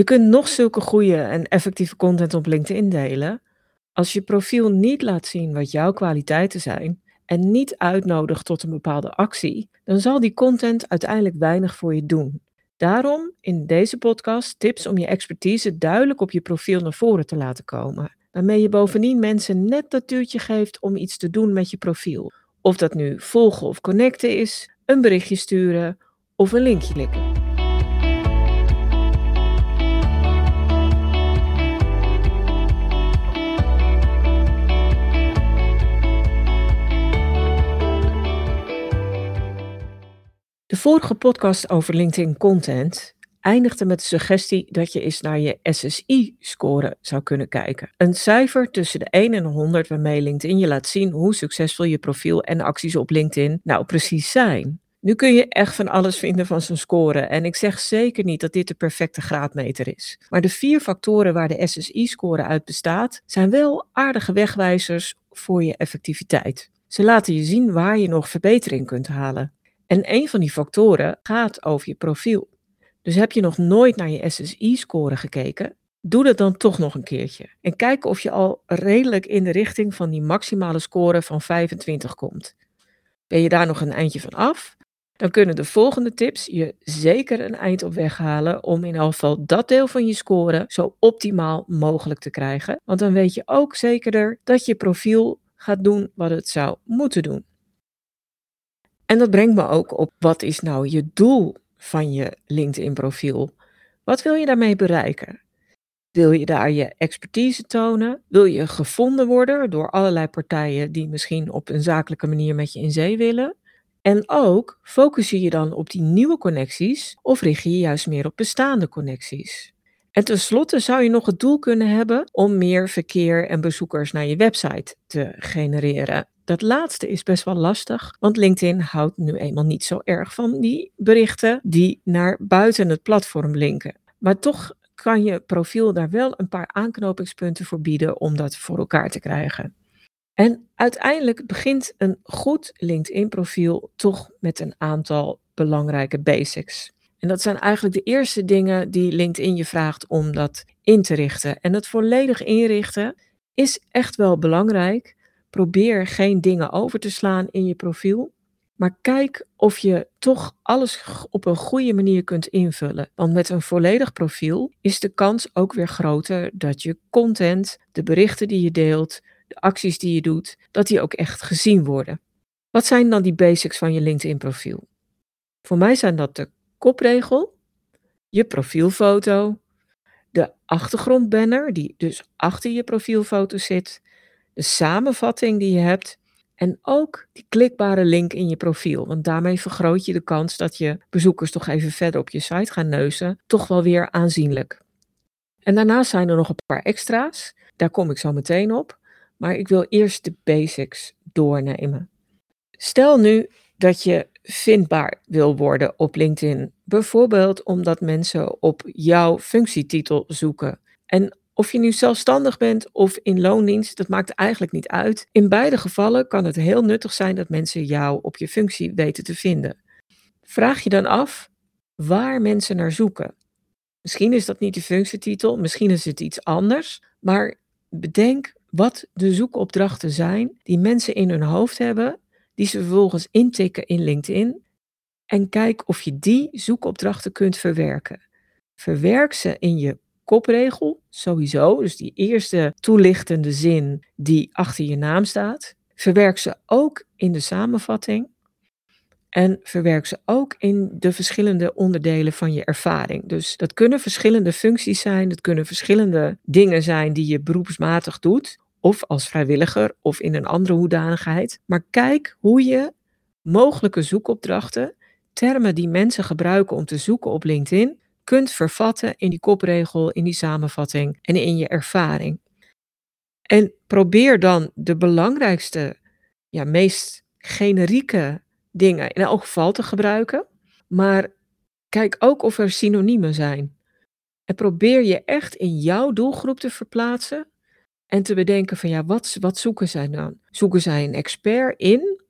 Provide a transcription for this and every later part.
Je kunt nog zulke goede en effectieve content op LinkedIn delen. Als je profiel niet laat zien wat jouw kwaliteiten zijn en niet uitnodigt tot een bepaalde actie, dan zal die content uiteindelijk weinig voor je doen. Daarom in deze podcast tips om je expertise duidelijk op je profiel naar voren te laten komen. Waarmee je bovendien mensen net dat duwtje geeft om iets te doen met je profiel. Of dat nu volgen of connecten is, een berichtje sturen of een linkje klikken. De vorige podcast over LinkedIn content eindigde met de suggestie dat je eens naar je SSI-score zou kunnen kijken. Een cijfer tussen de 1 en 100 waarmee LinkedIn je laat zien hoe succesvol je profiel en acties op LinkedIn nou precies zijn. Nu kun je echt van alles vinden van zo'n score en ik zeg zeker niet dat dit de perfecte graadmeter is. Maar de vier factoren waar de SSI-score uit bestaat zijn wel aardige wegwijzers voor je effectiviteit. Ze laten je zien waar je nog verbetering kunt halen. En een van die factoren gaat over je profiel. Dus heb je nog nooit naar je SSI-score gekeken? Doe dat dan toch nog een keertje. En kijk of je al redelijk in de richting van die maximale score van 25 komt. Ben je daar nog een eindje van af? Dan kunnen de volgende tips je zeker een eind op weg halen om in elk geval dat deel van je score zo optimaal mogelijk te krijgen. Want dan weet je ook zekerder dat je profiel gaat doen wat het zou moeten doen. En dat brengt me ook op wat is nou je doel van je LinkedIn-profiel? Wat wil je daarmee bereiken? Wil je daar je expertise tonen? Wil je gevonden worden door allerlei partijen die misschien op een zakelijke manier met je in zee willen? En ook focus je je dan op die nieuwe connecties of richt je je juist meer op bestaande connecties? En tenslotte zou je nog het doel kunnen hebben om meer verkeer en bezoekers naar je website te genereren. Dat laatste is best wel lastig, want LinkedIn houdt nu eenmaal niet zo erg van die berichten die naar buiten het platform linken. Maar toch kan je profiel daar wel een paar aanknopingspunten voor bieden om dat voor elkaar te krijgen. En uiteindelijk begint een goed LinkedIn-profiel toch met een aantal belangrijke basics. En dat zijn eigenlijk de eerste dingen die LinkedIn je vraagt om dat in te richten. En het volledig inrichten is echt wel belangrijk. Probeer geen dingen over te slaan in je profiel. Maar kijk of je toch alles op een goede manier kunt invullen. Want met een volledig profiel is de kans ook weer groter dat je content, de berichten die je deelt, de acties die je doet, dat die ook echt gezien worden. Wat zijn dan die basics van je LinkedIn profiel? Voor mij zijn dat de kopregel, je profielfoto, de achtergrondbanner die dus achter je profielfoto zit, de samenvatting die je hebt en ook die klikbare link in je profiel. Want daarmee vergroot je de kans dat je bezoekers toch even verder op je site gaan neuzen, toch wel weer aanzienlijk. En daarnaast zijn er nog een paar extra's. Daar kom ik zo meteen op. Maar ik wil eerst de basics doornemen. Stel nu dat je vindbaar wil worden op LinkedIn. Bijvoorbeeld omdat mensen op jouw functietitel zoeken. En of je nu zelfstandig bent of in loondienst, dat maakt eigenlijk niet uit. In beide gevallen kan het heel nuttig zijn dat mensen jou op je functie weten te vinden. Vraag je dan af waar mensen naar zoeken. Misschien is dat niet de functietitel, misschien is het iets anders, maar bedenk wat de zoekopdrachten zijn die mensen in hun hoofd hebben, die ze vervolgens intikken in LinkedIn en kijk of je die zoekopdrachten kunt verwerken. Verwerk ze in je kopregel, sowieso. Dus die eerste toelichtende zin die achter je naam staat. Verwerk ze ook in de samenvatting. En verwerk ze ook in de verschillende onderdelen van je ervaring. Dus dat kunnen verschillende functies zijn, dat kunnen verschillende dingen zijn die je beroepsmatig doet, of als vrijwilliger of in een andere hoedanigheid. Maar kijk hoe je mogelijke zoekopdrachten, termen die mensen gebruiken om te zoeken op LinkedIn, kunt vervatten in die kopregel, in die samenvatting en in je ervaring. En probeer dan de belangrijkste, ja, meest generieke dingen in elk geval te gebruiken. Maar kijk ook of er synoniemen zijn. En probeer je echt in jouw doelgroep te verplaatsen en te bedenken van ja, wat, wat zoeken zij dan? Zoeken zij een expert in?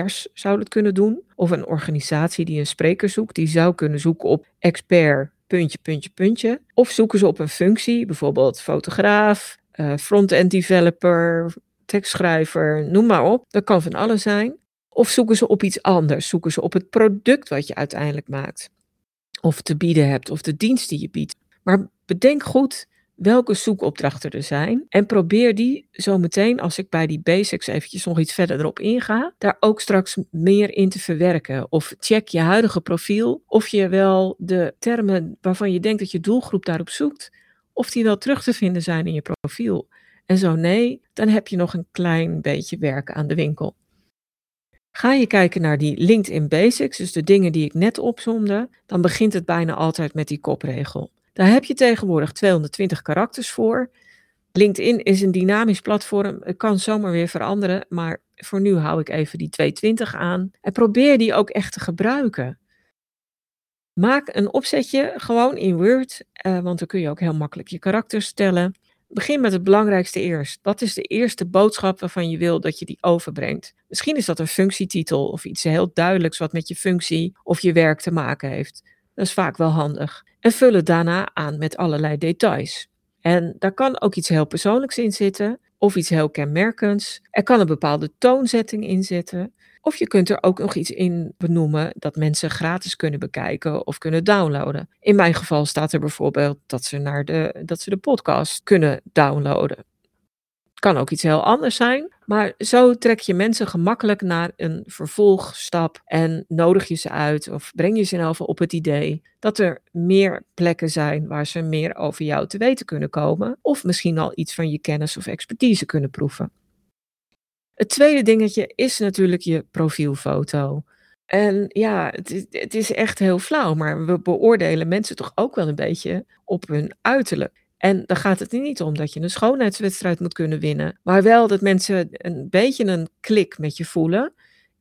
Pers zou het kunnen doen. Of een organisatie die een spreker zoekt, die zou kunnen zoeken op expert puntje, puntje, puntje. Of zoeken ze op een functie, bijvoorbeeld fotograaf, uh, front-end developer, tekstschrijver, noem maar op. Dat kan van alles zijn. Of zoeken ze op iets anders? Zoeken ze op het product wat je uiteindelijk maakt? Of te bieden hebt, of de dienst die je biedt. Maar bedenk goed welke zoekopdrachten er zijn. En probeer die zo meteen, als ik bij die basics eventjes nog iets verder erop inga, daar ook straks meer in te verwerken. Of check je huidige profiel of je wel de termen waarvan je denkt dat je doelgroep daarop zoekt, of die wel terug te vinden zijn in je profiel. En zo nee, dan heb je nog een klein beetje werk aan de winkel. Ga je kijken naar die LinkedIn Basics, dus de dingen die ik net opzomde, dan begint het bijna altijd met die kopregel. Daar heb je tegenwoordig 220 karakters voor. LinkedIn is een dynamisch platform. Het kan zomaar weer veranderen, maar voor nu hou ik even die 220 aan. En probeer die ook echt te gebruiken. Maak een opzetje gewoon in Word, uh, want dan kun je ook heel makkelijk je karakters stellen. Begin met het belangrijkste eerst. Wat is de eerste boodschap waarvan je wil dat je die overbrengt? Misschien is dat een functietitel of iets heel duidelijks wat met je functie of je werk te maken heeft. Dat is vaak wel handig. En vul het daarna aan met allerlei details. En daar kan ook iets heel persoonlijks in zitten of iets heel kenmerkends. Er kan een bepaalde toonzetting in zitten. Of je kunt er ook nog iets in benoemen dat mensen gratis kunnen bekijken of kunnen downloaden. In mijn geval staat er bijvoorbeeld dat ze, naar de, dat ze de podcast kunnen downloaden. Kan ook iets heel anders zijn, maar zo trek je mensen gemakkelijk naar een vervolgstap en nodig je ze uit of breng je ze in op het idee dat er meer plekken zijn waar ze meer over jou te weten kunnen komen of misschien al iets van je kennis of expertise kunnen proeven. Het tweede dingetje is natuurlijk je profielfoto. En ja, het het is echt heel flauw, maar we beoordelen mensen toch ook wel een beetje op hun uiterlijk. En dan gaat het niet om dat je een schoonheidswedstrijd moet kunnen winnen, maar wel dat mensen een beetje een klik met je voelen.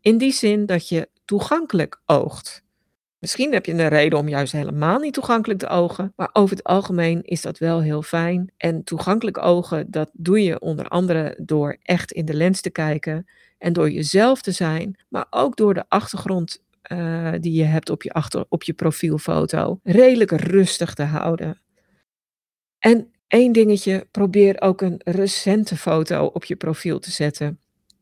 In die zin dat je toegankelijk oogt. Misschien heb je een reden om juist helemaal niet toegankelijk te ogen, maar over het algemeen is dat wel heel fijn. En toegankelijk ogen, dat doe je onder andere door echt in de lens te kijken en door jezelf te zijn, maar ook door de achtergrond uh, die je hebt op je, achter, op je profielfoto redelijk rustig te houden. En één dingetje, probeer ook een recente foto op je profiel te zetten.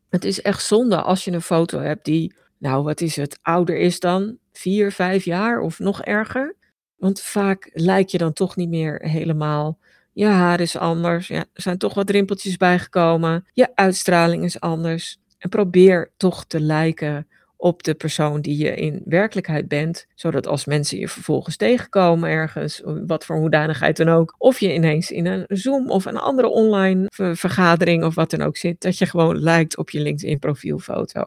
Het is echt zonde als je een foto hebt die, nou wat is het, ouder is dan vier, vijf jaar of nog erger. Want vaak lijk je dan toch niet meer helemaal. Je haar is anders, ja, er zijn toch wat rimpeltjes bijgekomen. Je uitstraling is anders. En probeer toch te lijken op de persoon die je in werkelijkheid bent. Zodat als mensen je vervolgens tegenkomen ergens, wat voor hoedanigheid dan ook, of je ineens in een Zoom of een andere online vergadering of wat dan ook zit, dat je gewoon lijkt op je LinkedIn profielfoto.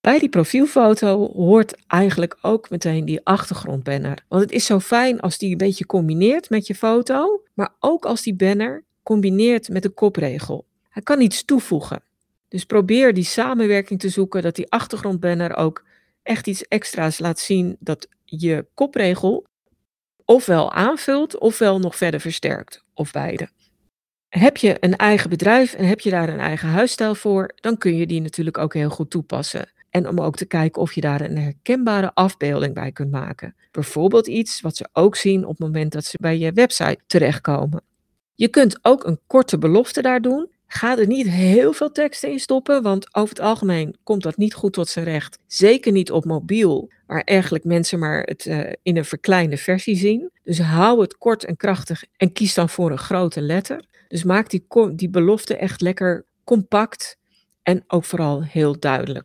Bij die profielfoto hoort eigenlijk ook meteen die achtergrondbanner. Want het is zo fijn als die een beetje combineert met je foto, maar ook als die banner combineert met de kopregel. Hij kan iets toevoegen. Dus probeer die samenwerking te zoeken, dat die achtergrondbanner ook echt iets extra's laat zien dat je kopregel ofwel aanvult ofwel nog verder versterkt, of beide. Heb je een eigen bedrijf en heb je daar een eigen huisstijl voor, dan kun je die natuurlijk ook heel goed toepassen. En om ook te kijken of je daar een herkenbare afbeelding bij kunt maken. Bijvoorbeeld iets wat ze ook zien op het moment dat ze bij je website terechtkomen. Je kunt ook een korte belofte daar doen. Ga er niet heel veel tekst in stoppen, want over het algemeen komt dat niet goed tot zijn recht. Zeker niet op mobiel, waar eigenlijk mensen maar het uh, in een verkleinde versie zien. Dus hou het kort en krachtig en kies dan voor een grote letter. Dus maak die, die belofte echt lekker compact en ook vooral heel duidelijk.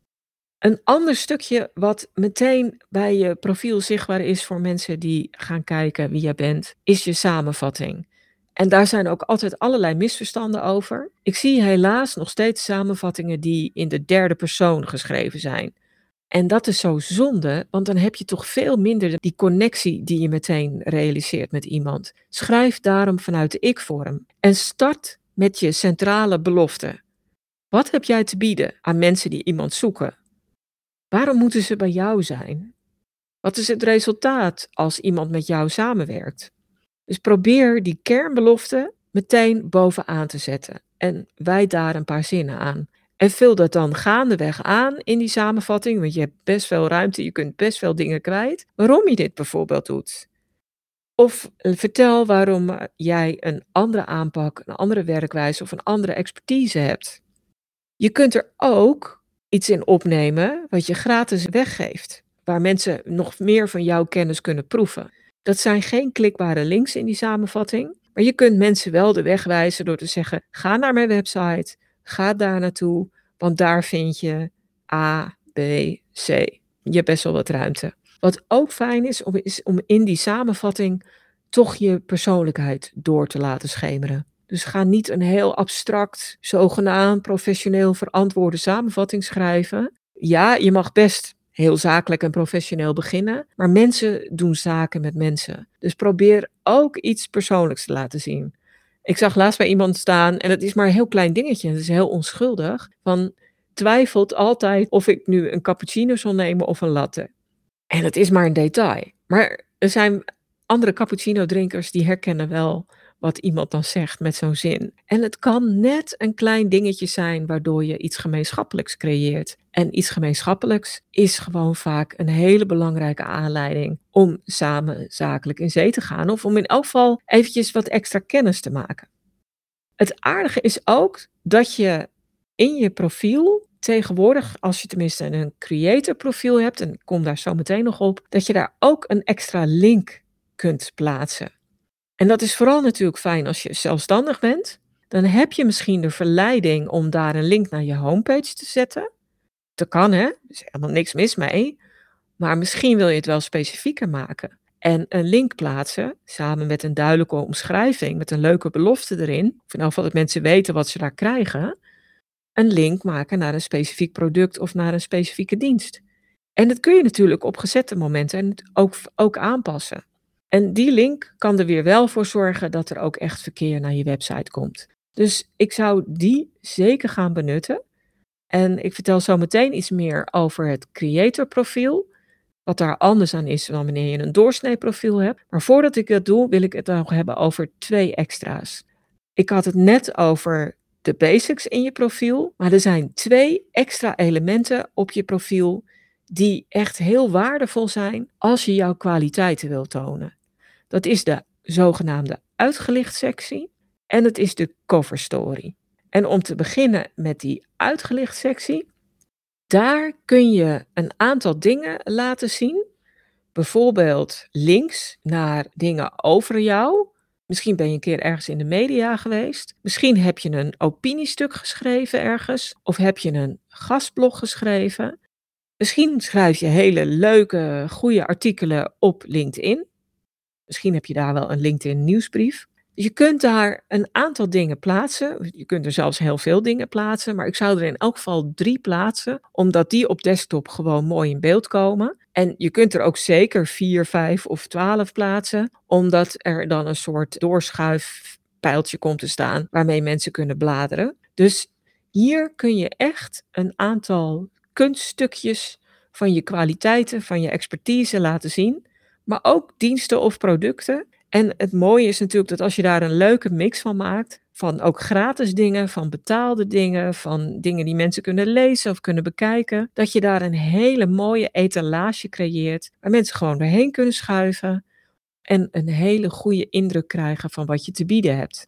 Een ander stukje wat meteen bij je profiel zichtbaar is voor mensen die gaan kijken wie jij bent, is je samenvatting. En daar zijn ook altijd allerlei misverstanden over. Ik zie helaas nog steeds samenvattingen die in de derde persoon geschreven zijn. En dat is zo zonde, want dan heb je toch veel minder die connectie die je meteen realiseert met iemand. Schrijf daarom vanuit de ik-vorm en start met je centrale belofte. Wat heb jij te bieden aan mensen die iemand zoeken? Waarom moeten ze bij jou zijn? Wat is het resultaat als iemand met jou samenwerkt? Dus probeer die kernbelofte meteen bovenaan te zetten en wijd daar een paar zinnen aan. En vul dat dan gaandeweg aan in die samenvatting, want je hebt best veel ruimte, je kunt best veel dingen kwijt. Waarom je dit bijvoorbeeld doet. Of eh, vertel waarom eh, jij een andere aanpak, een andere werkwijze of een andere expertise hebt. Je kunt er ook iets in opnemen wat je gratis weggeeft, waar mensen nog meer van jouw kennis kunnen proeven. Dat zijn geen klikbare links in die samenvatting, maar je kunt mensen wel de weg wijzen door te zeggen: ga naar mijn website, ga daar naartoe, want daar vind je A, B, C. Je hebt best wel wat ruimte. Wat ook fijn is, om, is om in die samenvatting toch je persoonlijkheid door te laten schemeren. Dus ga niet een heel abstract, zogenaamd professioneel verantwoorde samenvatting schrijven. Ja, je mag best heel zakelijk en professioneel beginnen, maar mensen doen zaken met mensen. Dus probeer ook iets persoonlijks te laten zien. Ik zag laatst bij iemand staan, en het is maar een heel klein dingetje, het is heel onschuldig, van twijfelt altijd of ik nu een cappuccino zal nemen of een latte. En het is maar een detail. Maar er zijn andere cappuccino-drinkers die herkennen wel wat iemand dan zegt met zo'n zin. En het kan net een klein dingetje zijn waardoor je iets gemeenschappelijks creëert. En iets gemeenschappelijks is gewoon vaak een hele belangrijke aanleiding om samen zakelijk in zee te gaan. Of om in elk geval eventjes wat extra kennis te maken. Het aardige is ook dat je in je profiel tegenwoordig, als je tenminste een creator profiel hebt, en ik kom daar zo meteen nog op, dat je daar ook een extra link kunt plaatsen. En dat is vooral natuurlijk fijn als je zelfstandig bent. Dan heb je misschien de verleiding om daar een link naar je homepage te zetten. Dat kan hè, er is helemaal niks mis mee. Maar misschien wil je het wel specifieker maken. En een link plaatsen, samen met een duidelijke omschrijving, met een leuke belofte erin. Of in geval dat mensen weten wat ze daar krijgen. Een link maken naar een specifiek product of naar een specifieke dienst. En dat kun je natuurlijk op gezette momenten en ook, ook aanpassen. En die link kan er weer wel voor zorgen dat er ook echt verkeer naar je website komt. Dus ik zou die zeker gaan benutten. En ik vertel zo meteen iets meer over het creator profiel. Wat daar anders aan is dan wanneer je een doorsnee profiel hebt. Maar voordat ik dat doe, wil ik het nog hebben over twee extra's. Ik had het net over de basics in je profiel. Maar er zijn twee extra elementen op je profiel die echt heel waardevol zijn als je jouw kwaliteiten wilt tonen. Dat is de zogenaamde uitgelicht sectie en het is de cover story. En om te beginnen met die uitgelicht sectie, daar kun je een aantal dingen laten zien. Bijvoorbeeld links naar dingen over jou. Misschien ben je een keer ergens in de media geweest. Misschien heb je een opiniestuk geschreven ergens. Of heb je een gastblog geschreven. Misschien schrijf je hele leuke, goede artikelen op LinkedIn. Misschien heb je daar wel een LinkedIn nieuwsbrief. Je kunt daar een aantal dingen plaatsen. Je kunt er zelfs heel veel dingen plaatsen. Maar ik zou er in elk geval drie plaatsen. Omdat die op desktop gewoon mooi in beeld komen. En je kunt er ook zeker vier, vijf of twaalf plaatsen. Omdat er dan een soort doorschuifpijltje komt te staan. Waarmee mensen kunnen bladeren. Dus hier kun je echt een aantal kunststukjes van je kwaliteiten, van je expertise laten zien. Maar ook diensten of producten. En het mooie is natuurlijk dat als je daar een leuke mix van maakt, van ook gratis dingen, van betaalde dingen, van dingen die mensen kunnen lezen of kunnen bekijken, dat je daar een hele mooie etalage creëert waar mensen gewoon doorheen kunnen schuiven en een hele goede indruk krijgen van wat je te bieden hebt.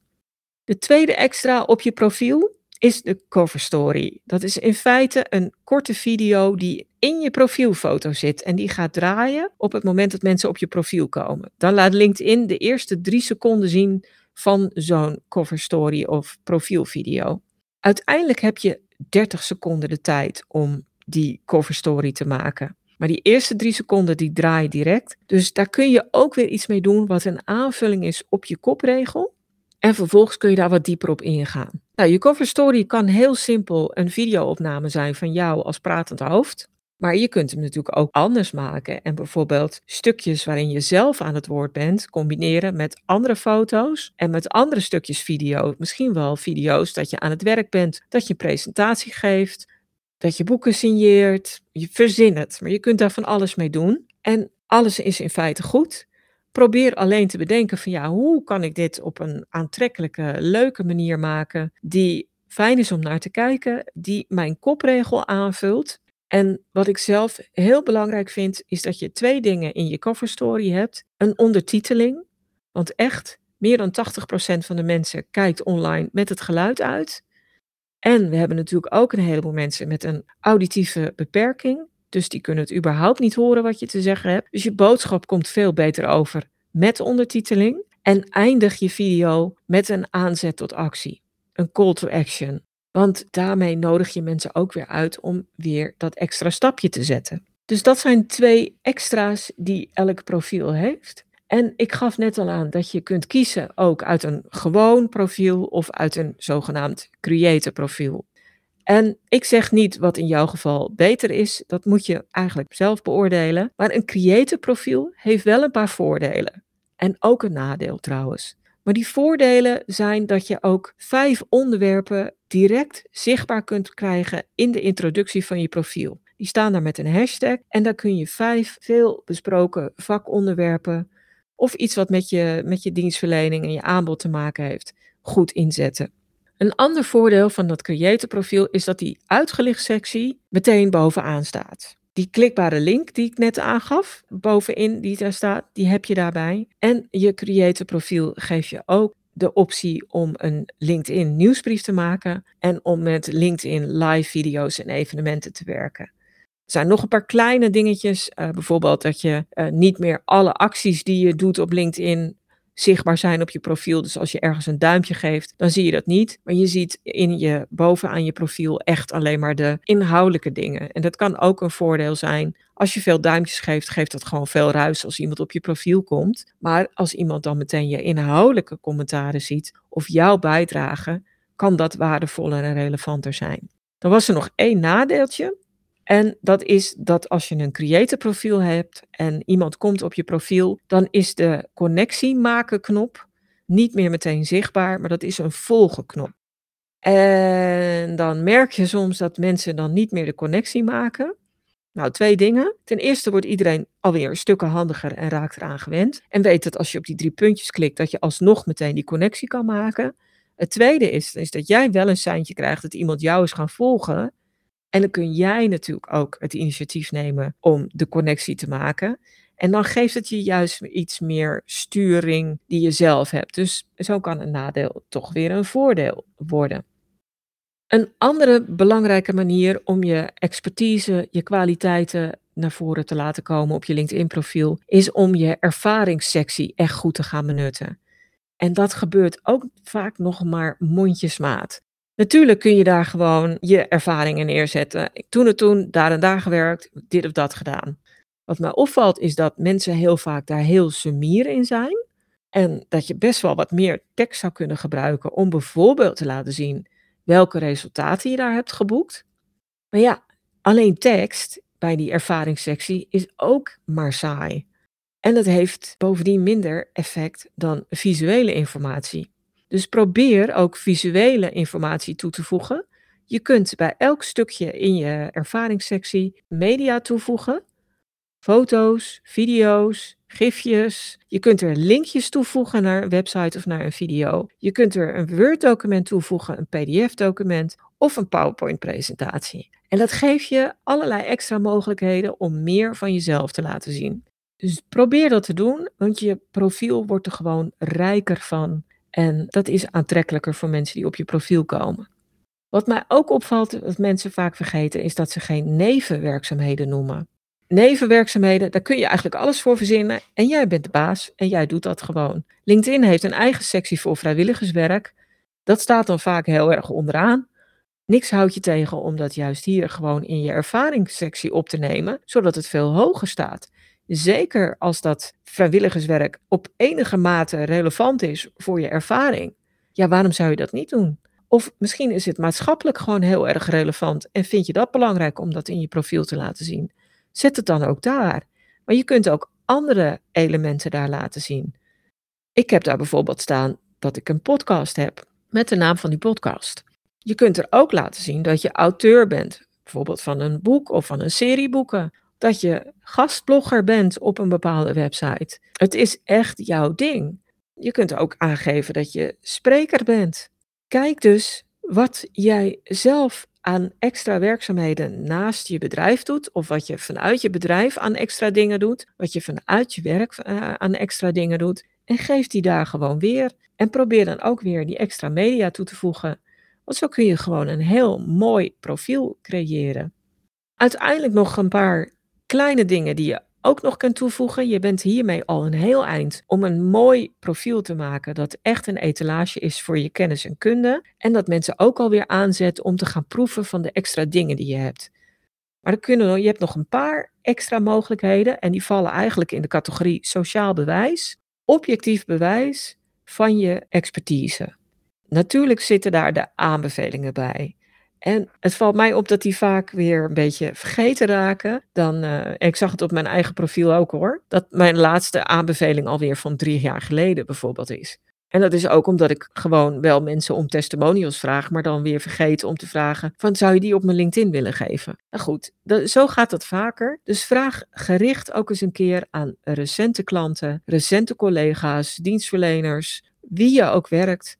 De tweede extra op je profiel is de cover story. Dat is in feite een korte video die in je profielfoto zit en die gaat draaien op het moment dat mensen op je profiel komen. Dan laat LinkedIn de eerste drie seconden zien van zo'n cover story of profielvideo. Uiteindelijk heb je 30 seconden de tijd om die cover story te maken. Maar die eerste drie seconden die draaien direct. Dus daar kun je ook weer iets mee doen wat een aanvulling is op je kopregel. En vervolgens kun je daar wat dieper op ingaan. Nou, je cover story kan heel simpel een videoopname zijn van jou als pratend hoofd. Maar je kunt hem natuurlijk ook anders maken en bijvoorbeeld stukjes waarin je zelf aan het woord bent combineren met andere foto's en met andere stukjes video. Misschien wel video's dat je aan het werk bent, dat je presentatie geeft, dat je boeken signeert. Je verzin het, maar je kunt daar van alles mee doen. En alles is in feite goed. Probeer alleen te bedenken van ja, hoe kan ik dit op een aantrekkelijke, leuke manier maken die fijn is om naar te kijken, die mijn kopregel aanvult. En wat ik zelf heel belangrijk vind, is dat je twee dingen in je cover story hebt. Een ondertiteling, Want echt, meer dan 80% van de mensen kijkt online met het geluid uit. En we hebben natuurlijk ook een heleboel mensen met een auditieve beperking. Dus die kunnen het überhaupt niet horen wat je te zeggen hebt. Dus je boodschap komt veel beter over met ondertiteling. En eindig je video met een aanzet tot actie. Een call to action. Want daarmee nodig je mensen ook weer uit om weer dat extra stapje te zetten. Dus dat zijn twee extra's die elk profiel heeft. En ik gaf net al aan dat je kunt kiezen ook uit een gewoon profiel of uit een zogenaamd creator profiel. En ik zeg niet wat in jouw geval beter is, dat moet je eigenlijk zelf beoordelen. Maar een creator profiel heeft wel een paar voordelen. En ook een nadeel trouwens. Maar die voordelen zijn dat je ook vijf onderwerpen direct zichtbaar kunt krijgen in de introductie van je profiel. Die staan daar met een hashtag en daar kun je vijf veel besproken vakonderwerpen of iets wat met je, met je dienstverlening en je aanbod te maken heeft, goed inzetten. Een ander voordeel van dat creator profiel is dat die uitgelicht sectie meteen bovenaan staat. Die klikbare link die ik net aangaf, bovenin die daar staat, die heb je daarbij. En je creator profiel geeft je ook de optie om een LinkedIn nieuwsbrief te maken en om met LinkedIn live video's en evenementen te werken. Er zijn nog een paar kleine dingetjes. Uh, bijvoorbeeld dat je uh, niet meer alle acties die je doet op LinkedIn zichtbaar zijn op je profiel. Dus als je ergens een duimpje geeft, dan zie je dat niet. Maar je ziet in je, bovenaan je profiel echt alleen maar de inhoudelijke dingen. En dat kan ook een voordeel zijn. Als je veel duimpjes geeft, geeft dat gewoon veel ruis als iemand op je profiel komt. Maar als iemand dan meteen je inhoudelijke commentaren ziet of jouw bijdrage, kan dat waardevoller en relevanter zijn. Dan was er nog één nadeeltje. En dat is dat als je een creator profiel hebt en iemand komt op je profiel, dan is de connectie maken knop niet meer meteen zichtbaar, maar dat is een volgen knop. En dan merk je soms dat mensen dan niet meer de connectie maken. Nou, twee dingen. Ten eerste wordt iedereen alweer stukken handiger en raakt eraan gewend. En weet dat als je op die drie puntjes klikt, dat je alsnog meteen die connectie kan maken. Het tweede is, is dat jij wel een seintje krijgt dat iemand jou is gaan volgen. En dan kun jij natuurlijk ook het initiatief nemen om de connectie te maken. En dan geeft het je juist iets meer sturing die je zelf hebt. Dus zo kan een nadeel toch weer een voordeel worden. Een andere belangrijke manier om je expertise, je kwaliteiten naar voren te laten komen op je LinkedIn-profiel, is om je ervaringssectie echt goed te gaan benutten. En dat gebeurt ook vaak nog maar mondjesmaat. Natuurlijk kun je daar gewoon je ervaringen neerzetten. Toen het toen, daar en daar gewerkt, dit of dat gedaan. Wat mij opvalt is dat mensen heel vaak daar heel sumier in zijn. En dat je best wel wat meer tekst zou kunnen gebruiken om bijvoorbeeld te laten zien welke resultaten je daar hebt geboekt. Maar ja, alleen tekst bij die ervaringssectie is ook maar saai. En het heeft bovendien minder effect dan visuele informatie. Dus probeer ook visuele informatie toe te voegen. Je kunt bij elk stukje in je ervaringssectie media toevoegen. Foto's, video's, gifjes. Je kunt er linkjes toevoegen naar een website of naar een video. Je kunt er een Word-document toevoegen, een PDF-document of een PowerPoint-presentatie. En dat geeft je allerlei extra mogelijkheden om meer van jezelf te laten zien. Dus probeer dat te doen, want je profiel wordt er gewoon rijker van. En dat is aantrekkelijker voor mensen die op je profiel komen. Wat mij ook opvalt, wat mensen vaak vergeten, is dat ze geen nevenwerkzaamheden noemen. Nevenwerkzaamheden, daar kun je eigenlijk alles voor verzinnen en jij bent de baas en jij doet dat gewoon. LinkedIn heeft een eigen sectie voor vrijwilligerswerk. Dat staat dan vaak heel erg onderaan. Niks houdt je tegen om dat juist hier gewoon in je ervaringssectie op te nemen, zodat het veel hoger staat. Zeker als dat vrijwilligerswerk op enige mate relevant is voor je ervaring. Ja, waarom zou je dat niet doen? Of misschien is het maatschappelijk gewoon heel erg relevant en vind je dat belangrijk om dat in je profiel te laten zien. Zet het dan ook daar. Maar je kunt ook andere elementen daar laten zien. Ik heb daar bijvoorbeeld staan dat ik een podcast heb met de naam van die podcast. Je kunt er ook laten zien dat je auteur bent, bijvoorbeeld van een boek of van een serie boeken dat je gastblogger bent op een bepaalde website. Het is echt jouw ding. Je kunt ook aangeven dat je spreker bent. Kijk dus wat jij zelf aan extra werkzaamheden naast je bedrijf doet, of wat je vanuit je bedrijf aan extra dingen doet, wat je vanuit je werk uh, aan extra dingen doet. en geef die daar gewoon weer. En probeer dan ook weer die extra media toe te voegen. Want zo kun je gewoon een heel mooi profiel creëren. Uiteindelijk nog een paar kleine dingen die je ook nog kunt toevoegen. Je bent hiermee al een heel eind om een mooi profiel te maken dat echt een etalage is voor je kennis en kunde. En dat mensen ook alweer aanzet om te gaan proeven van de extra dingen die je hebt. Maar kunnen, je hebt nog een paar extra mogelijkheden en die vallen eigenlijk in de categorie sociaal bewijs, objectief bewijs van je expertise. Natuurlijk zitten daar de aanbevelingen bij. En het valt mij op dat die vaak weer een beetje vergeten raken. Dan, uh, ik zag het op mijn eigen profiel ook hoor. Dat mijn laatste aanbeveling alweer van drie jaar geleden bijvoorbeeld is. En dat is ook omdat ik gewoon wel mensen om testimonials vraag, maar dan weer vergeet om te vragen van zou je die op mijn LinkedIn willen geven? Nou goed, zo gaat dat vaker. Dus vraag gericht ook eens een keer aan recente klanten, recente collega's, dienstverleners, wie je ook werkt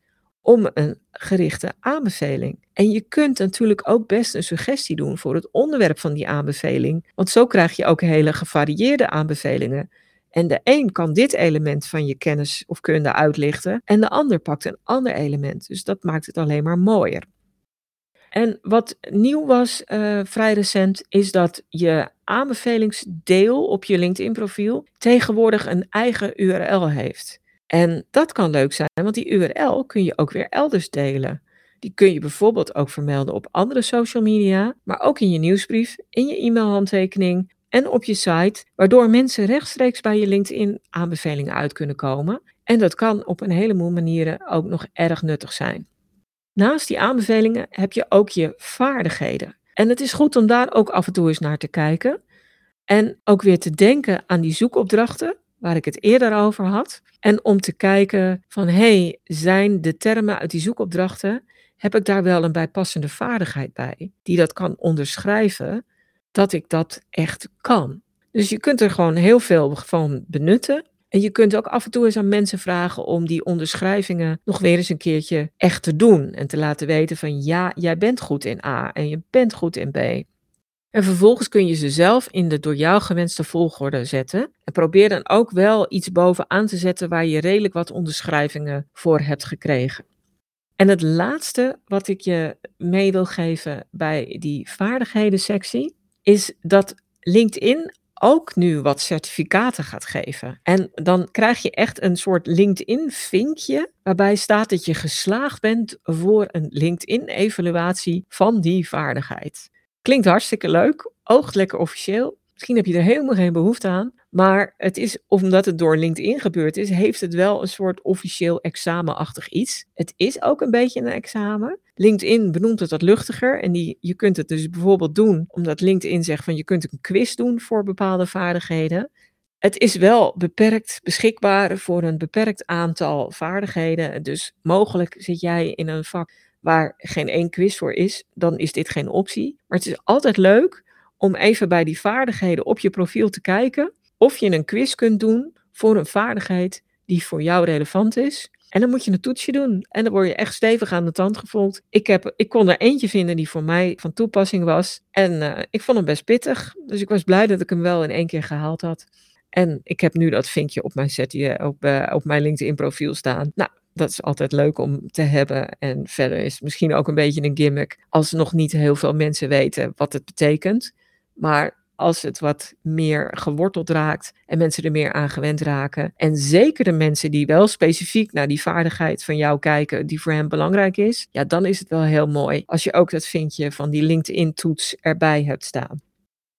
om een gerichte aanbeveling. En je kunt natuurlijk ook best een suggestie doen voor het onderwerp van die aanbeveling, want zo krijg je ook hele gevarieerde aanbevelingen. En de een kan dit element van je kennis of kunde uitlichten en de ander pakt een ander element. Dus dat maakt het alleen maar mooier. En wat nieuw was uh, vrij recent, is dat je aanbevelingsdeel op je LinkedIn-profiel tegenwoordig een eigen URL heeft. En dat kan leuk zijn, want die URL kun je ook weer elders delen. Die kun je bijvoorbeeld ook vermelden op andere social media, maar ook in je nieuwsbrief, in je e-mailhandtekening en op je site, waardoor mensen rechtstreeks bij je LinkedIn aanbevelingen uit kunnen komen. En dat kan op een heleboel manieren ook nog erg nuttig zijn. Naast die aanbevelingen heb je ook je vaardigheden. En het is goed om daar ook af en toe eens naar te kijken. En ook weer te denken aan die zoekopdrachten waar ik het eerder over had. En om te kijken van, hey, zijn de termen uit die zoekopdrachten, heb ik daar wel een bijpassende vaardigheid bij, die dat kan onderschrijven, dat ik dat echt kan. Dus je kunt er gewoon heel veel van benutten. En je kunt ook af en toe eens aan mensen vragen om die onderschrijvingen nog weer eens een keertje echt te doen. En te laten weten van ja, jij bent goed in A en je bent goed in B. En vervolgens kun je ze zelf in de door jou gewenste volgorde zetten. En probeer dan ook wel iets bovenaan te zetten waar je redelijk wat onderschrijvingen voor hebt gekregen. En het laatste wat ik je mee wil geven bij die vaardigheden sectie is dat LinkedIn ook nu wat certificaten gaat geven. En dan krijg je echt een soort LinkedIn-vinkje waarbij staat dat je geslaagd bent voor een LinkedIn-evaluatie van die vaardigheid. Klinkt hartstikke leuk, oogt lekker officieel. Misschien heb je er helemaal geen behoefte aan. Maar het is, omdat het door LinkedIn gebeurd is, heeft het wel een soort officieel examenachtig iets. Het is ook een beetje een examen. LinkedIn benoemt het wat luchtiger. En die, je kunt het dus bijvoorbeeld doen omdat LinkedIn zegt van je kunt een quiz doen voor bepaalde vaardigheden. Het is wel beperkt beschikbaar voor een beperkt aantal vaardigheden. Dus mogelijk zit jij in een vak waar geen één quiz voor is, dan is dit geen optie. Maar het is altijd leuk om even bij die vaardigheden op je profiel te kijken of je een quiz kunt doen voor een vaardigheid die voor jou relevant is. En dan moet je een toetsje doen. En dan word je echt stevig aan de tand gevolgd. Ik, heb, ik kon er eentje vinden die voor mij van toepassing was. En uh, ik vond hem best pittig. Dus ik was blij dat ik hem wel in één keer gehaald had. En ik heb nu dat vinkje op mijn, setje, op, uh, op mijn LinkedIn profiel staan. Nou, dat is altijd leuk om te hebben. En verder is het misschien ook een beetje een gimmick als nog niet heel veel mensen weten wat het betekent. Maar als het wat meer geworteld raakt en mensen er meer aan gewend raken. En zeker de mensen die wel specifiek naar die vaardigheid van jou kijken, die voor hen belangrijk is, ja, dan is het wel heel mooi als je ook dat vinkje van die LinkedIn-toets erbij hebt staan.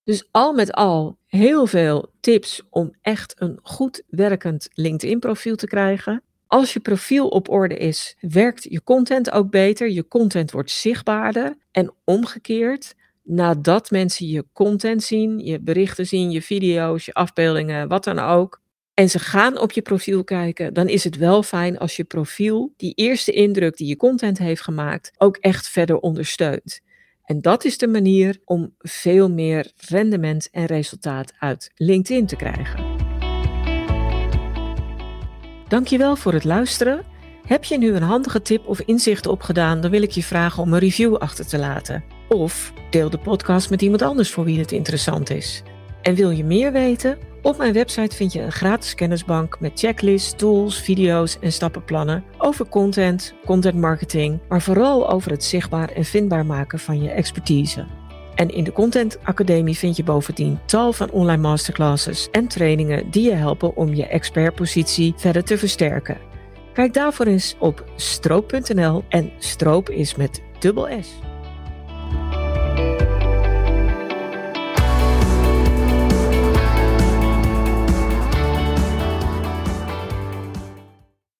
Dus al met al heel veel tips om echt een goed werkend LinkedIn-profiel te krijgen. Als je profiel op orde is, werkt je content ook beter. Je content wordt zichtbaarder. En omgekeerd, nadat mensen je content zien, je berichten zien, je video's, je afbeeldingen, wat dan ook. En ze gaan op je profiel kijken, dan is het wel fijn als je profiel die eerste indruk die je content heeft gemaakt ook echt verder ondersteunt. En dat is de manier om veel meer rendement en resultaat uit LinkedIn te krijgen. Dankjewel voor het luisteren. Heb je nu een handige tip of inzicht opgedaan, dan wil ik je vragen om een review achter te laten. Of deel de podcast met iemand anders voor wie het interessant is. En wil je meer weten? Op mijn website vind je een gratis kennisbank met checklists, tools, video's en stappenplannen over content, content marketing, maar vooral over het zichtbaar en vindbaar maken van je expertise. En in de Content Academie vind je bovendien tal van online masterclasses en trainingen die je helpen om je expertpositie verder te versterken. Kijk daarvoor eens op stroop.nl en stroop is met dubbel S.